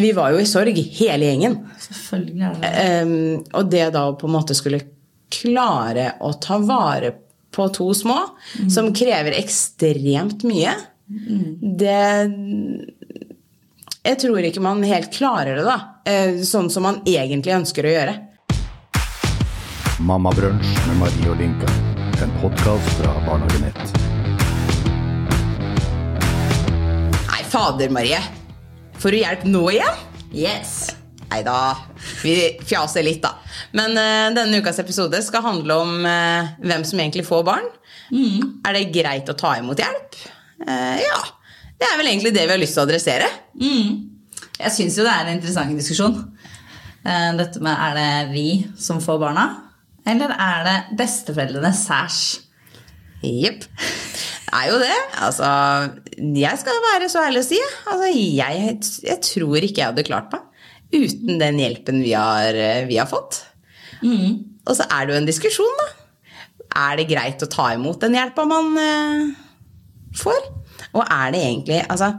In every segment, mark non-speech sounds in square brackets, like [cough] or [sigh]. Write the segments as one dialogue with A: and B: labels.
A: vi var jo i sorg, hele gjengen.
B: Selvfølgelig er det.
A: Ehm, og det da å på en måte skulle klare å ta vare på to små, som krever ekstremt mye, det Jeg tror ikke man helt klarer det, da. eh, Sånn som man egentlig ønsker å gjøre.
C: Mammabrunsj med Marie og Linka. En podkast fra Barnehagenett.
A: Nei, fader, Marie. Får du hjelp nå igjen?
B: Yes!
A: Nei da, vi fjaser litt, da. Men uh, denne ukas episode skal handle om uh, hvem som egentlig får barn. Er det greit å ta imot hjelp? Uh, ja. Det er vel egentlig det vi har lyst til å adressere.
B: Jeg syns jo det er en interessant diskusjon. Dette med er det vi som får barna, eller er det besteforeldrene særs?
A: Jepp. Det er jo det. Altså, jeg skal være så ærlig å si. Altså, jeg, jeg tror ikke jeg hadde klart meg uten den hjelpen vi har, vi har fått. Og så er det jo en diskusjon, da. Er det greit å ta imot den hjelpa man eh, får? Og er det egentlig altså,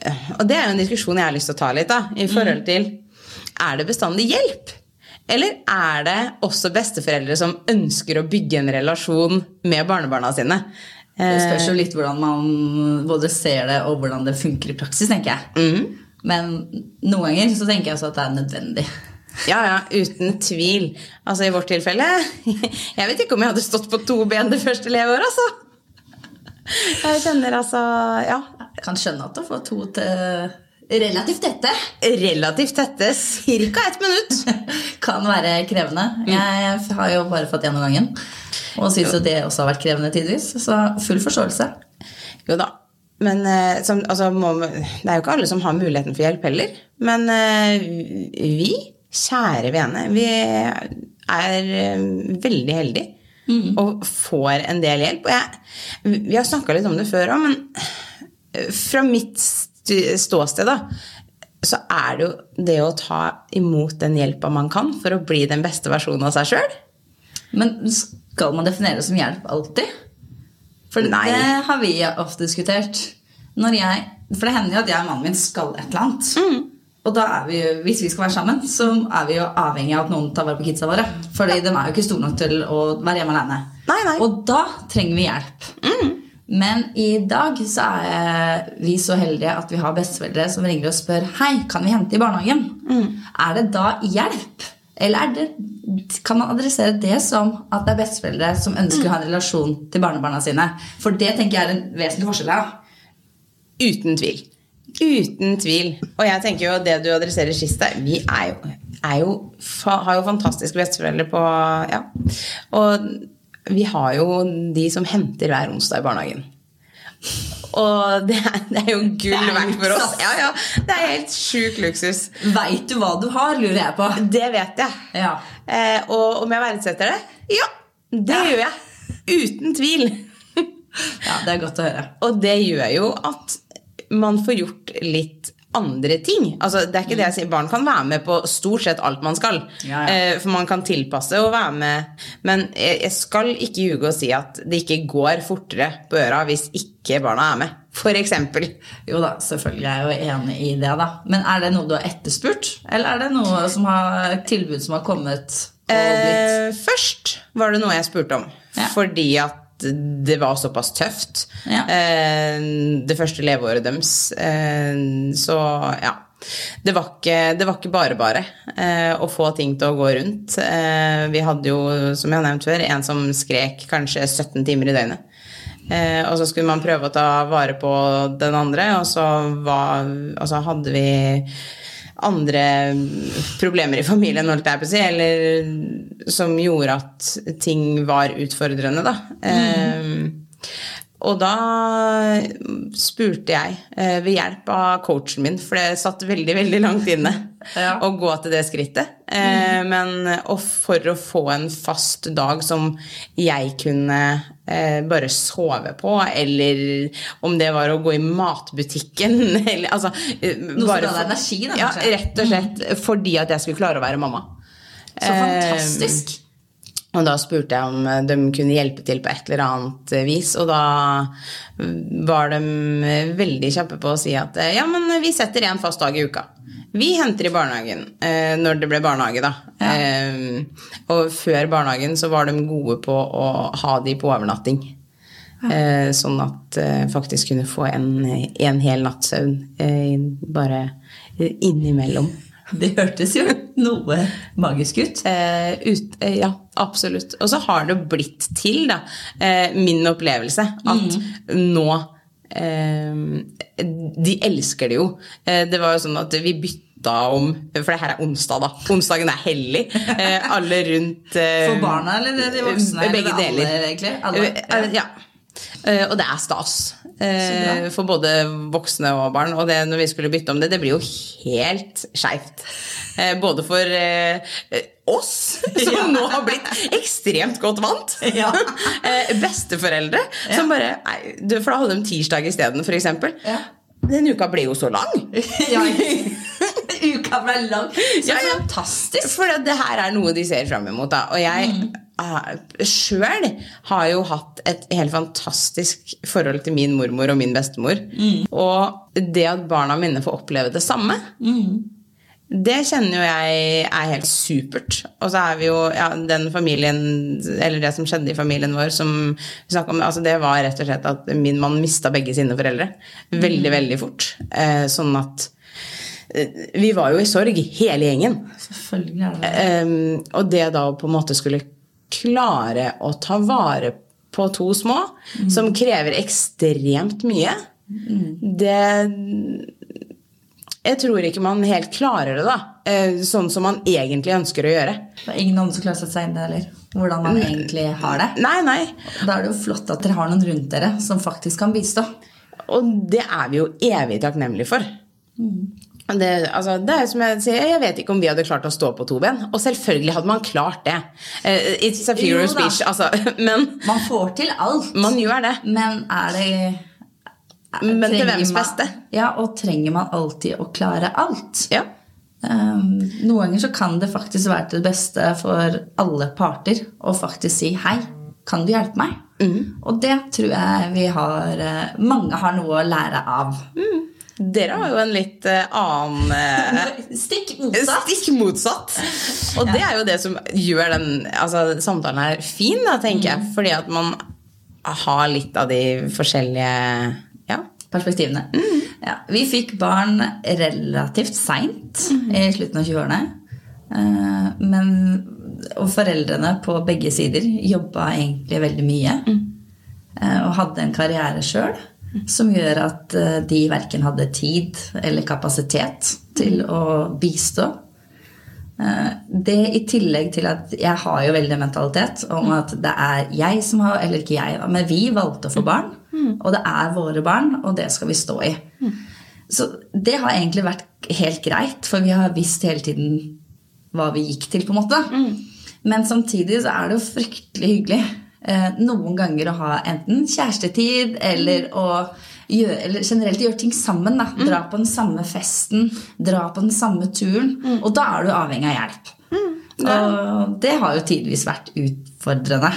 A: eh, Og det er jo en diskusjon jeg har lyst til å ta litt, da. I forhold til Er det bestandig hjelp? Eller er det også besteforeldre som ønsker å bygge en relasjon med barnebarna sine?
B: Det spørs jo litt hvordan man både ser det og hvordan det funker i praksis, tenker jeg. Men noen ganger så tenker jeg også at det er nødvendig.
A: Ja, ja, uten tvil. Altså i vårt tilfelle [laughs] Jeg vet ikke om jeg hadde stått på to ben det første leveåret, altså. Jeg kjenner altså Ja.
B: Jeg kan skjønne at å få to til relativt tette
A: Relativt tette, ca. ett minutt. [laughs]
B: kan være krevende. Jeg har jo bare fått gjennom gangen. Og syns jo det også har vært krevende tidvis. Så full forståelse.
A: Jo da. Men eh, som, altså, må, det er jo ikke alle som har muligheten for hjelp heller. Men eh, vi, kjære vene, vi er eh, veldig heldige og får en del hjelp. Jeg, vi har snakka litt om det før òg, men fra mitt st- ståsted, da, så er det jo det å ta imot den hjelpa man kan for å bli den beste versjonen av seg sjøl.
B: Men skal man definere det som hjelp alltid? For
A: Nei.
B: det har vi ofte diskutert. Når jeg, for det hender jo at jeg og mannen min skal et eller annet.
A: Mm.
B: Og da er vi jo, hvis vi skal være sammen, så er vi jo avhengig av at noen tar vare på kidsa våre. Fordi de er jo ikke store nok til å være hjemme alene.
A: Nei, nei.
B: Og da trenger vi hjelp. Men i dag så er vi så heldige at vi har besteforeldre som ringer og spør Hei, kan vi hente i barnehagen. Er det da hjelp? Eller er det, kan man adressere det som at det er besteforeldre som ønsker å ha en relasjon til barnebarna sine? For det tenker jeg er en vesentlig forskjell her.
A: Uten tvil. Uten tvil. Og jeg tenker jo det du adresserer sist der, vi er jo, er jo, har jo fantastiske besteforeldre på Ja. Og vi har jo de som henter hver onsdag i barnehagen. Og det er, det er jo gull
B: er
A: verdt for oss. Ja, ja, det er helt sjuk luksus.
B: Veit du hva du har, lurer jeg på.
A: Det vet jeg.
B: Ja.
A: Eh, og om jeg verdsetter det? Ja, det gjør jeg. Uten tvil.
B: ja, det er godt å høre.
A: Og det gjør jo at man får gjort litt andre ting. Altså, det er ikke det jeg sier. Barn kan være med på stort sett alt man skal.
B: Ja, ja.
A: Eh, For man kan tilpasse og være med. Men jeg jeg skal ikke ljuge og si at det ikke går fortere på øra hvis ikke barna er med. For eksempel.
B: Jo da, selvfølgelig er jeg jo enig i det, da. Men er det noe du har etterspurt? Eller er det noe som har, tilbud som har kommet
A: Eh, først var det noe jeg spurte om.
B: Ja.
A: Fordi at det var såpass tøft.
B: Ja.
A: Eh, det første leveåret deres. Eh, så ja. Det var ikke, det var ikke bare bare eh, å få ting til å gå rundt. Eh, vi hadde jo, som jeg har nevnt før, en som skrek kanskje 17 timer i døgnet. Eh, og så skulle man prøve å ta vare på den andre, og så, var, og så hadde vi andre problemer i familien, holdt jeg på å si, eller som gjorde at ting var utfordrende, da. Eh, og da spurte jeg eh, ved hjelp av coachen min, for det satt veldig veldig langt inne
B: Ja. [laughs]
A: å gå til det skrittet. Eh, Men og for å få en fast dag som jeg kunne eh, bare sove på, eller om det var å gå i matbutikken [laughs] eller, altså, Noe
B: Noe som ga deg energi, da,
A: Ja, rett og slett fordi at jeg skulle klare å være mamma.
B: Så fantastisk.
A: Og da spurte jeg om de kunne hjelpe til på et eller annet vis, og da var de veldig kjappe på å si at ja, men vi setter en fast dag i uka. Vi henter i barnehagen eh, når det ble barnehage, da. Eh, og før barnehagen så var de gode på å ha de på overnatting. Eh, sånn at eh, faktisk kunne få en, en hel natts søvn eh, bare innimellom. [laughs]
B: Det hørtes jo noe magisk ut.
A: Eh, ut, eh, ja, absolutt. Og så har det blitt til, da, eh, min opplevelse, at nå eh, De elsker det jo. Eh, det var jo sånn at vi bytta om For det her er onsdag, da. Onsdagen er hellig. Eh, alle rundt eh,
B: For barna eller de voksne? eller
A: Begge
B: alle,
A: deler.
B: egentlig? Alle?
A: ja. Ja. Eh, Og det er stas. Eh. For både voksne og barn. Og det når vi skulle bytte om det, det blir jo helt skeivt. Eh, Både for eh, oss, [laughs] som nå har blitt ekstremt godt vant. [laughs]
B: Ja. [laughs]
A: Eh, Besteforeldre som bare nei, du, For da hadde de tirsdag isteden, f.eks.
B: Ja.
A: Den uka ble jo så lang.
B: ja, Uka ble lang. Så
A: Ja, ja.
B: fantastisk.
A: For det her er noe de ser fram imot. Da. Og jeg mm. Sjøl har jo hatt et helt fantastisk forhold til min mormor og min bestemor. Og det at barna mine får oppleve det samme, det kjenner jo jeg er helt supert. Og så er vi jo ja, den familien, eller det som skjedde i familien vår, som vi snakket om, altså det var rett og slett at min mann mista begge sine foreldre. Veldig, veldig fort. Eh, sånn at eh, vi var jo i sorg, hele gjengen.
B: Selvfølgelig.
A: Um, og det da å på en måte skulle klare å ta vare på to små, som krever ekstremt mye, det Jeg tror ikke man helt klarer det, da. eh, Sånn som man egentlig ønsker å gjøre.
B: Det er ingen andre som klarer å sette seg inn i det heller. Hvordan man egentlig har det.
A: Nei, nei.
B: Da er det jo flott at dere har noen rundt dere som faktisk kan bistå.
A: Og det er vi jo evig takknemlige for. Det, altså, det er som Jeg sier, jeg vet ikke om vi hadde klart å stå på to ben. Og selvfølgelig hadde man klart det. Uh, It's a fear of speech, altså. [laughs] Men
B: Man får til alt.
A: man gjør det.
B: Men er det
A: Men til hvems beste?
B: Ja, og trenger man alltid å klare alt?
A: Ja.
B: Um, noen ganger så kan det faktisk være til det beste for alle parter å faktisk si 'hei, kan du hjelpe meg?' Og det tror jeg vi har eh, Mange har noe å lære av.
A: Dere har jo en litt eh, annen eh, [laughs]
B: Stikk motsatt.
A: Stikk motsatt. Og det er jo det som gjør den altså, samtalen her fin, da, tenker jeg. Fordi at man har litt av de forskjellige ja.
B: perspektivene. Ja, vi fikk barn relativt seint i slutten av 20-årene. Eh, Men og foreldrene på begge sider jobba egentlig veldig mye. eh, Og hadde en karriere sjøl som gjør at eh, de verken hadde tid eller kapasitet til å bistå. Eh, Det i tillegg til at jeg har jo veldig mentalitet om at det er jeg som har Eller ikke jeg, men vi valgte å få barn. Og det er våre barn, og det skal vi stå i. Så det har egentlig vært helt greit, for vi har visst hele tiden hva vi gikk til, på en måte. Men samtidig så er det jo fryktelig hyggelig noen ganger å ha enten kjærestetid eller å gjøre, eller generelt gjøre ting sammen. Da. Dra på den samme festen, dra på den samme turen. Og da er du avhengig av hjelp. Og det har jo tidvis vært utfordrende.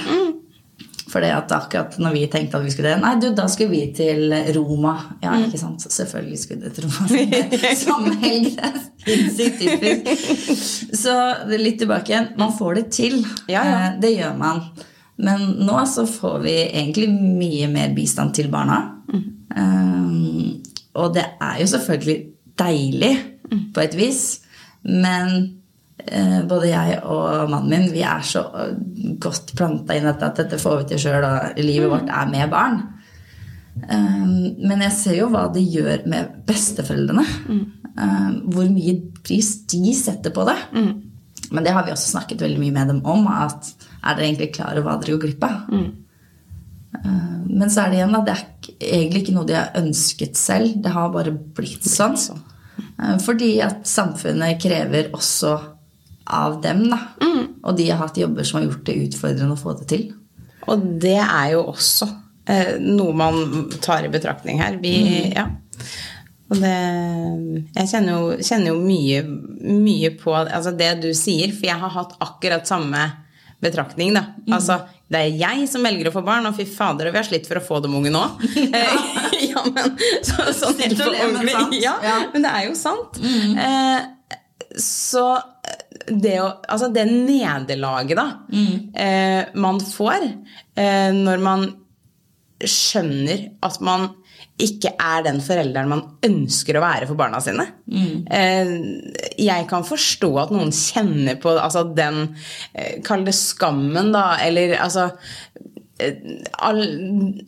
B: For det at akkurat når vi tenkte at vi skulle det Nei, du, da skulle vi til Roma. Ja, ikke sant? Selvfølgelig skulle det til Roma. [laughs] Samme helg. Sinnssykt typisk. Så litt tilbake igjen. Man får det til.
A: Ja, ja.
B: Eh, Det gjør man. Men nå så får vi egentlig mye mer bistand til barna. Um, og det er jo selvfølgelig deilig på et vis. Men uh, både jeg og mannen min vi er så eh, godt planta inn dette at dette får vi til sjøl, og livet vårt er med barn. Um, men jeg ser jo hva det gjør med besteforeldrene. Um, hvor mye pris de setter på det. Men det har vi også snakket veldig mye med dem om. at Er dere egentlig klar over hva dere går glipp av? Uh, men så er det igjen at det er egentlig ikke noe de har ønsket selv. Det har bare blitt sånn. Uh, Fordi at samfunnet krever også av dem. Da. Og de har hatt jobber som har gjort det utfordrende å få det til.
A: Og det er jo også eh, noe man tar i betraktning her. Vi, ja. Og det Jeg kjenner jo, kjenner jo mye, mye på altså det du sier, for jeg har hatt akkurat samme betraktning, da. Altså, det er jeg som velger å få barn, og fy fader, vi har slitt for å få dem unge nå. [laughs] Eh, [laughs] ja, men så, sånn helt på ordentlig. Ja,
B: Ja.
A: men det er jo sant. Eh, så det å Altså, det nederlaget, da, eh, man får eh, når man skjønner at man ikke er den forelderen man ønsker å være for barna sine. Mm. jeg kan forstå at noen kjenner på altså den eh, Kall det skammen, da, eller altså eh, all,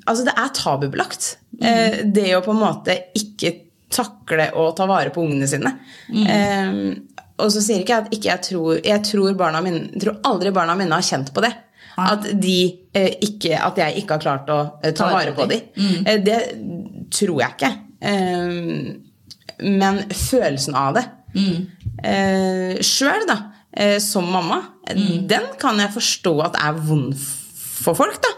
A: Altså, det er tabubelagt. Mm. det å på en måte ikke takle å ta vare på ungene sine. Eh, og så sier ikke jeg at ikke jeg tror Jeg tror, barna mine, tror aldri barna mine har kjent på det. At, de, eh, ikke, at jeg ikke har klart å eh, ta vare på dem. Eh, det tror jeg ikke. Eh, men følelsen av det mm. sjøl, da, eh, som mamma, den kan jeg forstå at er vond for folk, da.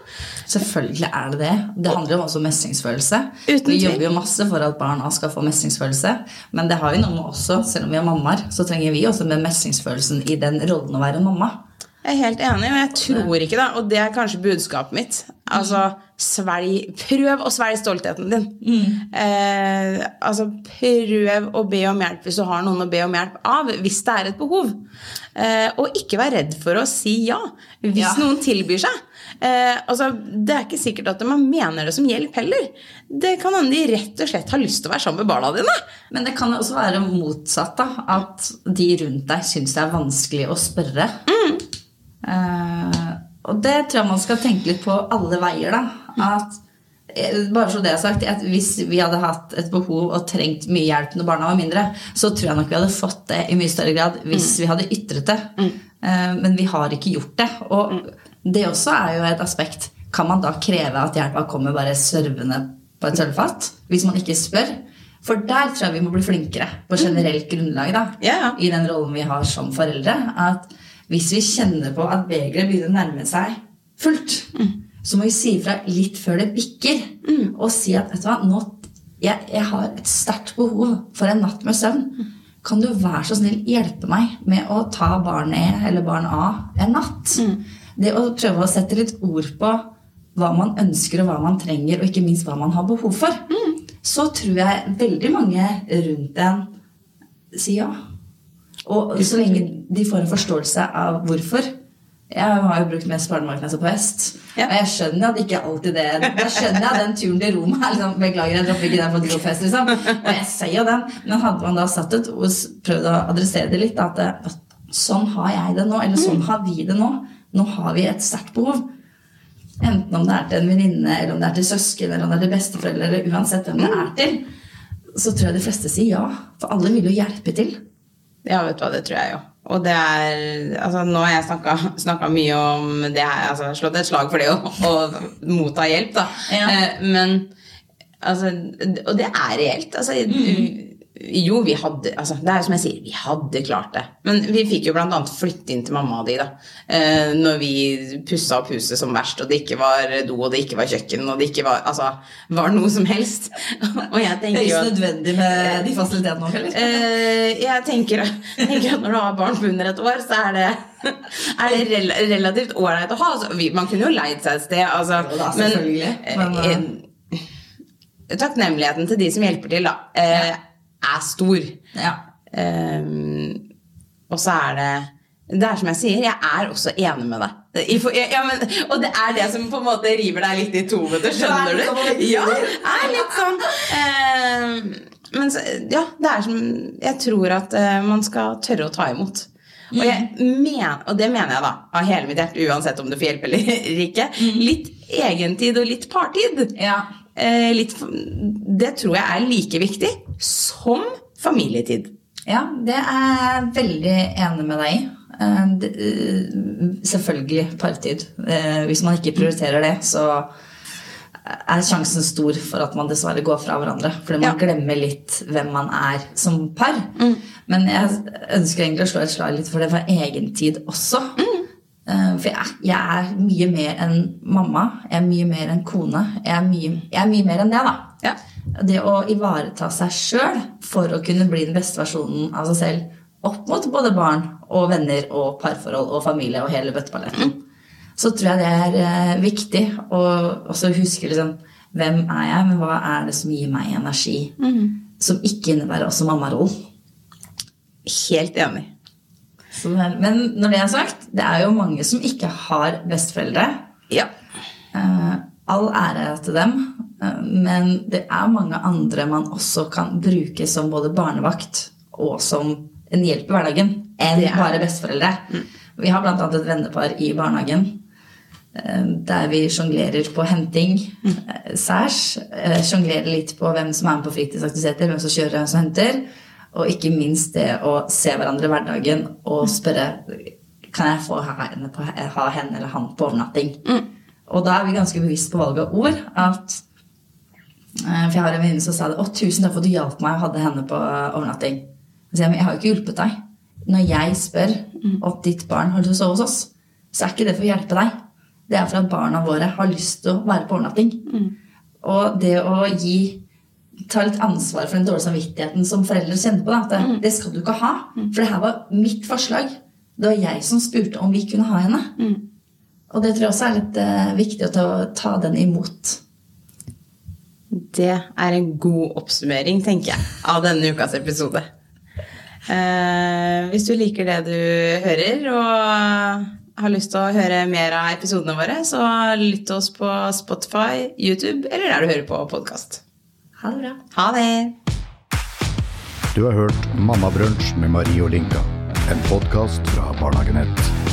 B: Selvfølgelig er det det. Det handler jo også om mestringsfølelse. Vi jobber jo masse for at barna skal få mestringsfølelse, men det har jo noe med også, selv om vi er mammaer, så trenger vi også med mestringsfølelsen i den rollen å være mamma.
A: Jeg er helt enig, og jeg tror ikke det. Og det er kanskje budskapet mitt. Altså, svelg Prøv å svelge stoltheten din. Eh, altså, prøv å be om hjelp hvis du har noen å be om hjelp av, hvis det er et behov. Eh, og ikke vær redd for å si ja hvis
B: Ja.
A: noen tilbyr seg. Eh, altså, det er ikke sikkert at man mener det som hjelp heller. Det kan hende de rett og slett har lyst til å være sammen med barna dine.
B: Men det kan også være motsatt, da. At de rundt deg syns det er vanskelig å spørre. Eh, og det tror jeg man skal tenke litt på alle veier, da. At, eh, bare så det er sagt, at Hvis vi hadde hatt et behov og trengt mye hjelp når barna var mindre, så tror jeg nok vi hadde fått det i mye større grad hvis vi hadde ytret det. Eh, men vi har ikke gjort det. Og det også er jo et aspekt. Kan man da kreve at hjelpa kommer bare servende på et sølvfat? Hvis man ikke spør? For der tror jeg vi må bli flinkere på generelt grunnlag da,
A: ja.
B: i den rollen vi har som foreldre. At hvis vi kjenner på at begeret begynner å nærme seg fullt, så må vi si ifra litt før det bikker. Og si at vet du hva, nå, jeg, jeg har et sterkt behov for en natt med søvn. Kan du være så snill hjelpe meg med å ta barn E eller barn A en natt? Det å prøve å sette litt ord på hva man ønsker og hva man trenger, og ikke minst hva man har behov for, så tror jeg veldig mange rundt en sier ja. Og så lenge de får en forståelse av hvorfor. Jeg har jo brukt mest barnemarknadser på hest.
A: Ja.
B: Og jeg skjønner at ikke alltid det Da skjønner jeg at den turen til Roma liksom, Beklager, jeg dropper ikke den på hest, liksom. Og jeg ser jo den. Men hadde man da satt ut og prøvd å adressere det litt, at at, sånn har jeg det nå, eller sånn har vi det nå. Nå har vi et sterkt behov. Enten om det er til en venninne, eller om det er til søsken, eller om det er til besteforeldre, eller uansett hvem det er til, så tror jeg de fleste sier ja. For alle vil jo hjelpe til.
A: Ja, vet du hva, det tror jeg jo. Og det er Altså, nå har jeg snakka mye om det her, altså slått et slag for det å, motta hjelp, da.
B: Ja.
A: Eh, men altså Og det er reelt. Altså, jo, vi hadde altså, Det er jo som jeg sier, vi hadde klart det. Men vi fikk jo annet flytte inn til mamma og de, da. Eh, når vi pussa opp huset som verst, og det ikke var do, og det ikke var kjøkken, og det ikke var Altså, var noe som helst. [laughs] og jeg tenker jo at
B: nødvendig med de fasilitetene nå, eller?
A: Eh, jeg tenker, tenker at når du har barn på under et år, så er det, er det rel relativt ålreit å ha. Altså, vi, man kunne jo leid seg et sted, altså,
B: Jo da, selvfølgelig, men,
A: eh, eh, Takknemligheten til de som hjelper til, da, eh, er stor.
B: Ja.
A: Um, og så er det det er som jeg sier, jeg er også enig med deg. Ja, men, og det er det som på en måte river deg litt i to, vet du. Skjønner du? Ja, er litt sånn. Uh, men ja, det er som Jeg tror at uh, man skal tørre å ta imot. Og, jeg men, og det mener jeg da av hele mitt hjerte, uansett om du får hjelp eller [laughs] ikke. Litt egentid og litt partid.
B: Ja.
A: Eh, litt, det tror jeg er like viktig som familietid.
B: Ja, det er jeg veldig enig med deg i. Eh, eh, Selvfølgelig partid. Hvis man ikke prioriterer det, så er sjansen stor for at man dessverre går fra hverandre. Fordi man
A: Ja.
B: glemmer litt hvem man er som par. Men jeg ønsker egentlig å slå et slag litt for det for egentid også. Eh, For jeg, jeg er mye mer enn mamma. Jeg er mye mer enn kone. Jeg er mye, jeg er mye mer enn det, da.
A: Ja.
B: Det å ivareta seg sjøl for å kunne bli den beste versjonen av seg selv opp mot både barn og venner og parforhold og familie og hele bøtteballetten. så tror jeg det er eh, viktig å også huske liksom, hvem er jeg, men hva er det som gir meg energi? Som ikke innebærer også mammarollen.
A: Helt enig.
B: Men når det er sagt, det er jo mange som ikke har besteforeldre.
A: Ja.
B: Eh, all ære til dem, eh, men det er mange andre man også kan bruke som både barnevakt og som en hjelp i hverdagen enn bare besteforeldre. Mm. Vi har bl.a. et vennepar i barnehagen eh, der vi sjonglerer på henting eh, særs. Sjonglerer litt på hvem som er med på fritidsaktiviteter, hvem som kjører, hvem som henter. Og ikke minst det å se hverandre i hverdagen og spørre kan jeg få ha henne, på, ha henne eller han på overnatting. Og da er vi ganske bevisst på valg av ord. At, eh, for jeg har en venninne som sa det. 'Å, tusen takk for at du hjalp meg og hadde henne på overnatting'. Jeg jeg, men jeg har jo ikke hjulpet deg. Når jeg spør om ditt barn har lyst til å sove hos oss, så er ikke det for å hjelpe deg. Det er for at barna våre har lyst til å være på overnatting. Og det å gi ta litt ansvar for den dårlige samvittigheten som foreldre kjenner på. Da, at det, det skal du ikke ha. For det her var mitt forslag. Det var jeg som spurte om vi kunne ha henne. Og det tror jeg også er litt eh, viktig å ta, ta den imot.
A: Det er en god oppsummering, tenker jeg, av denne ukas episode. Eh, hvis du liker det du hører og har lyst til å høre mer av episodene våre, så lytt til oss på Spotify, YouTube eller der du hører på podkast.
B: Ha det bra.
A: Ha det!
C: Du har hørt Mammabrunsj med Marie og Linka. En podkast fra Barnehagenett.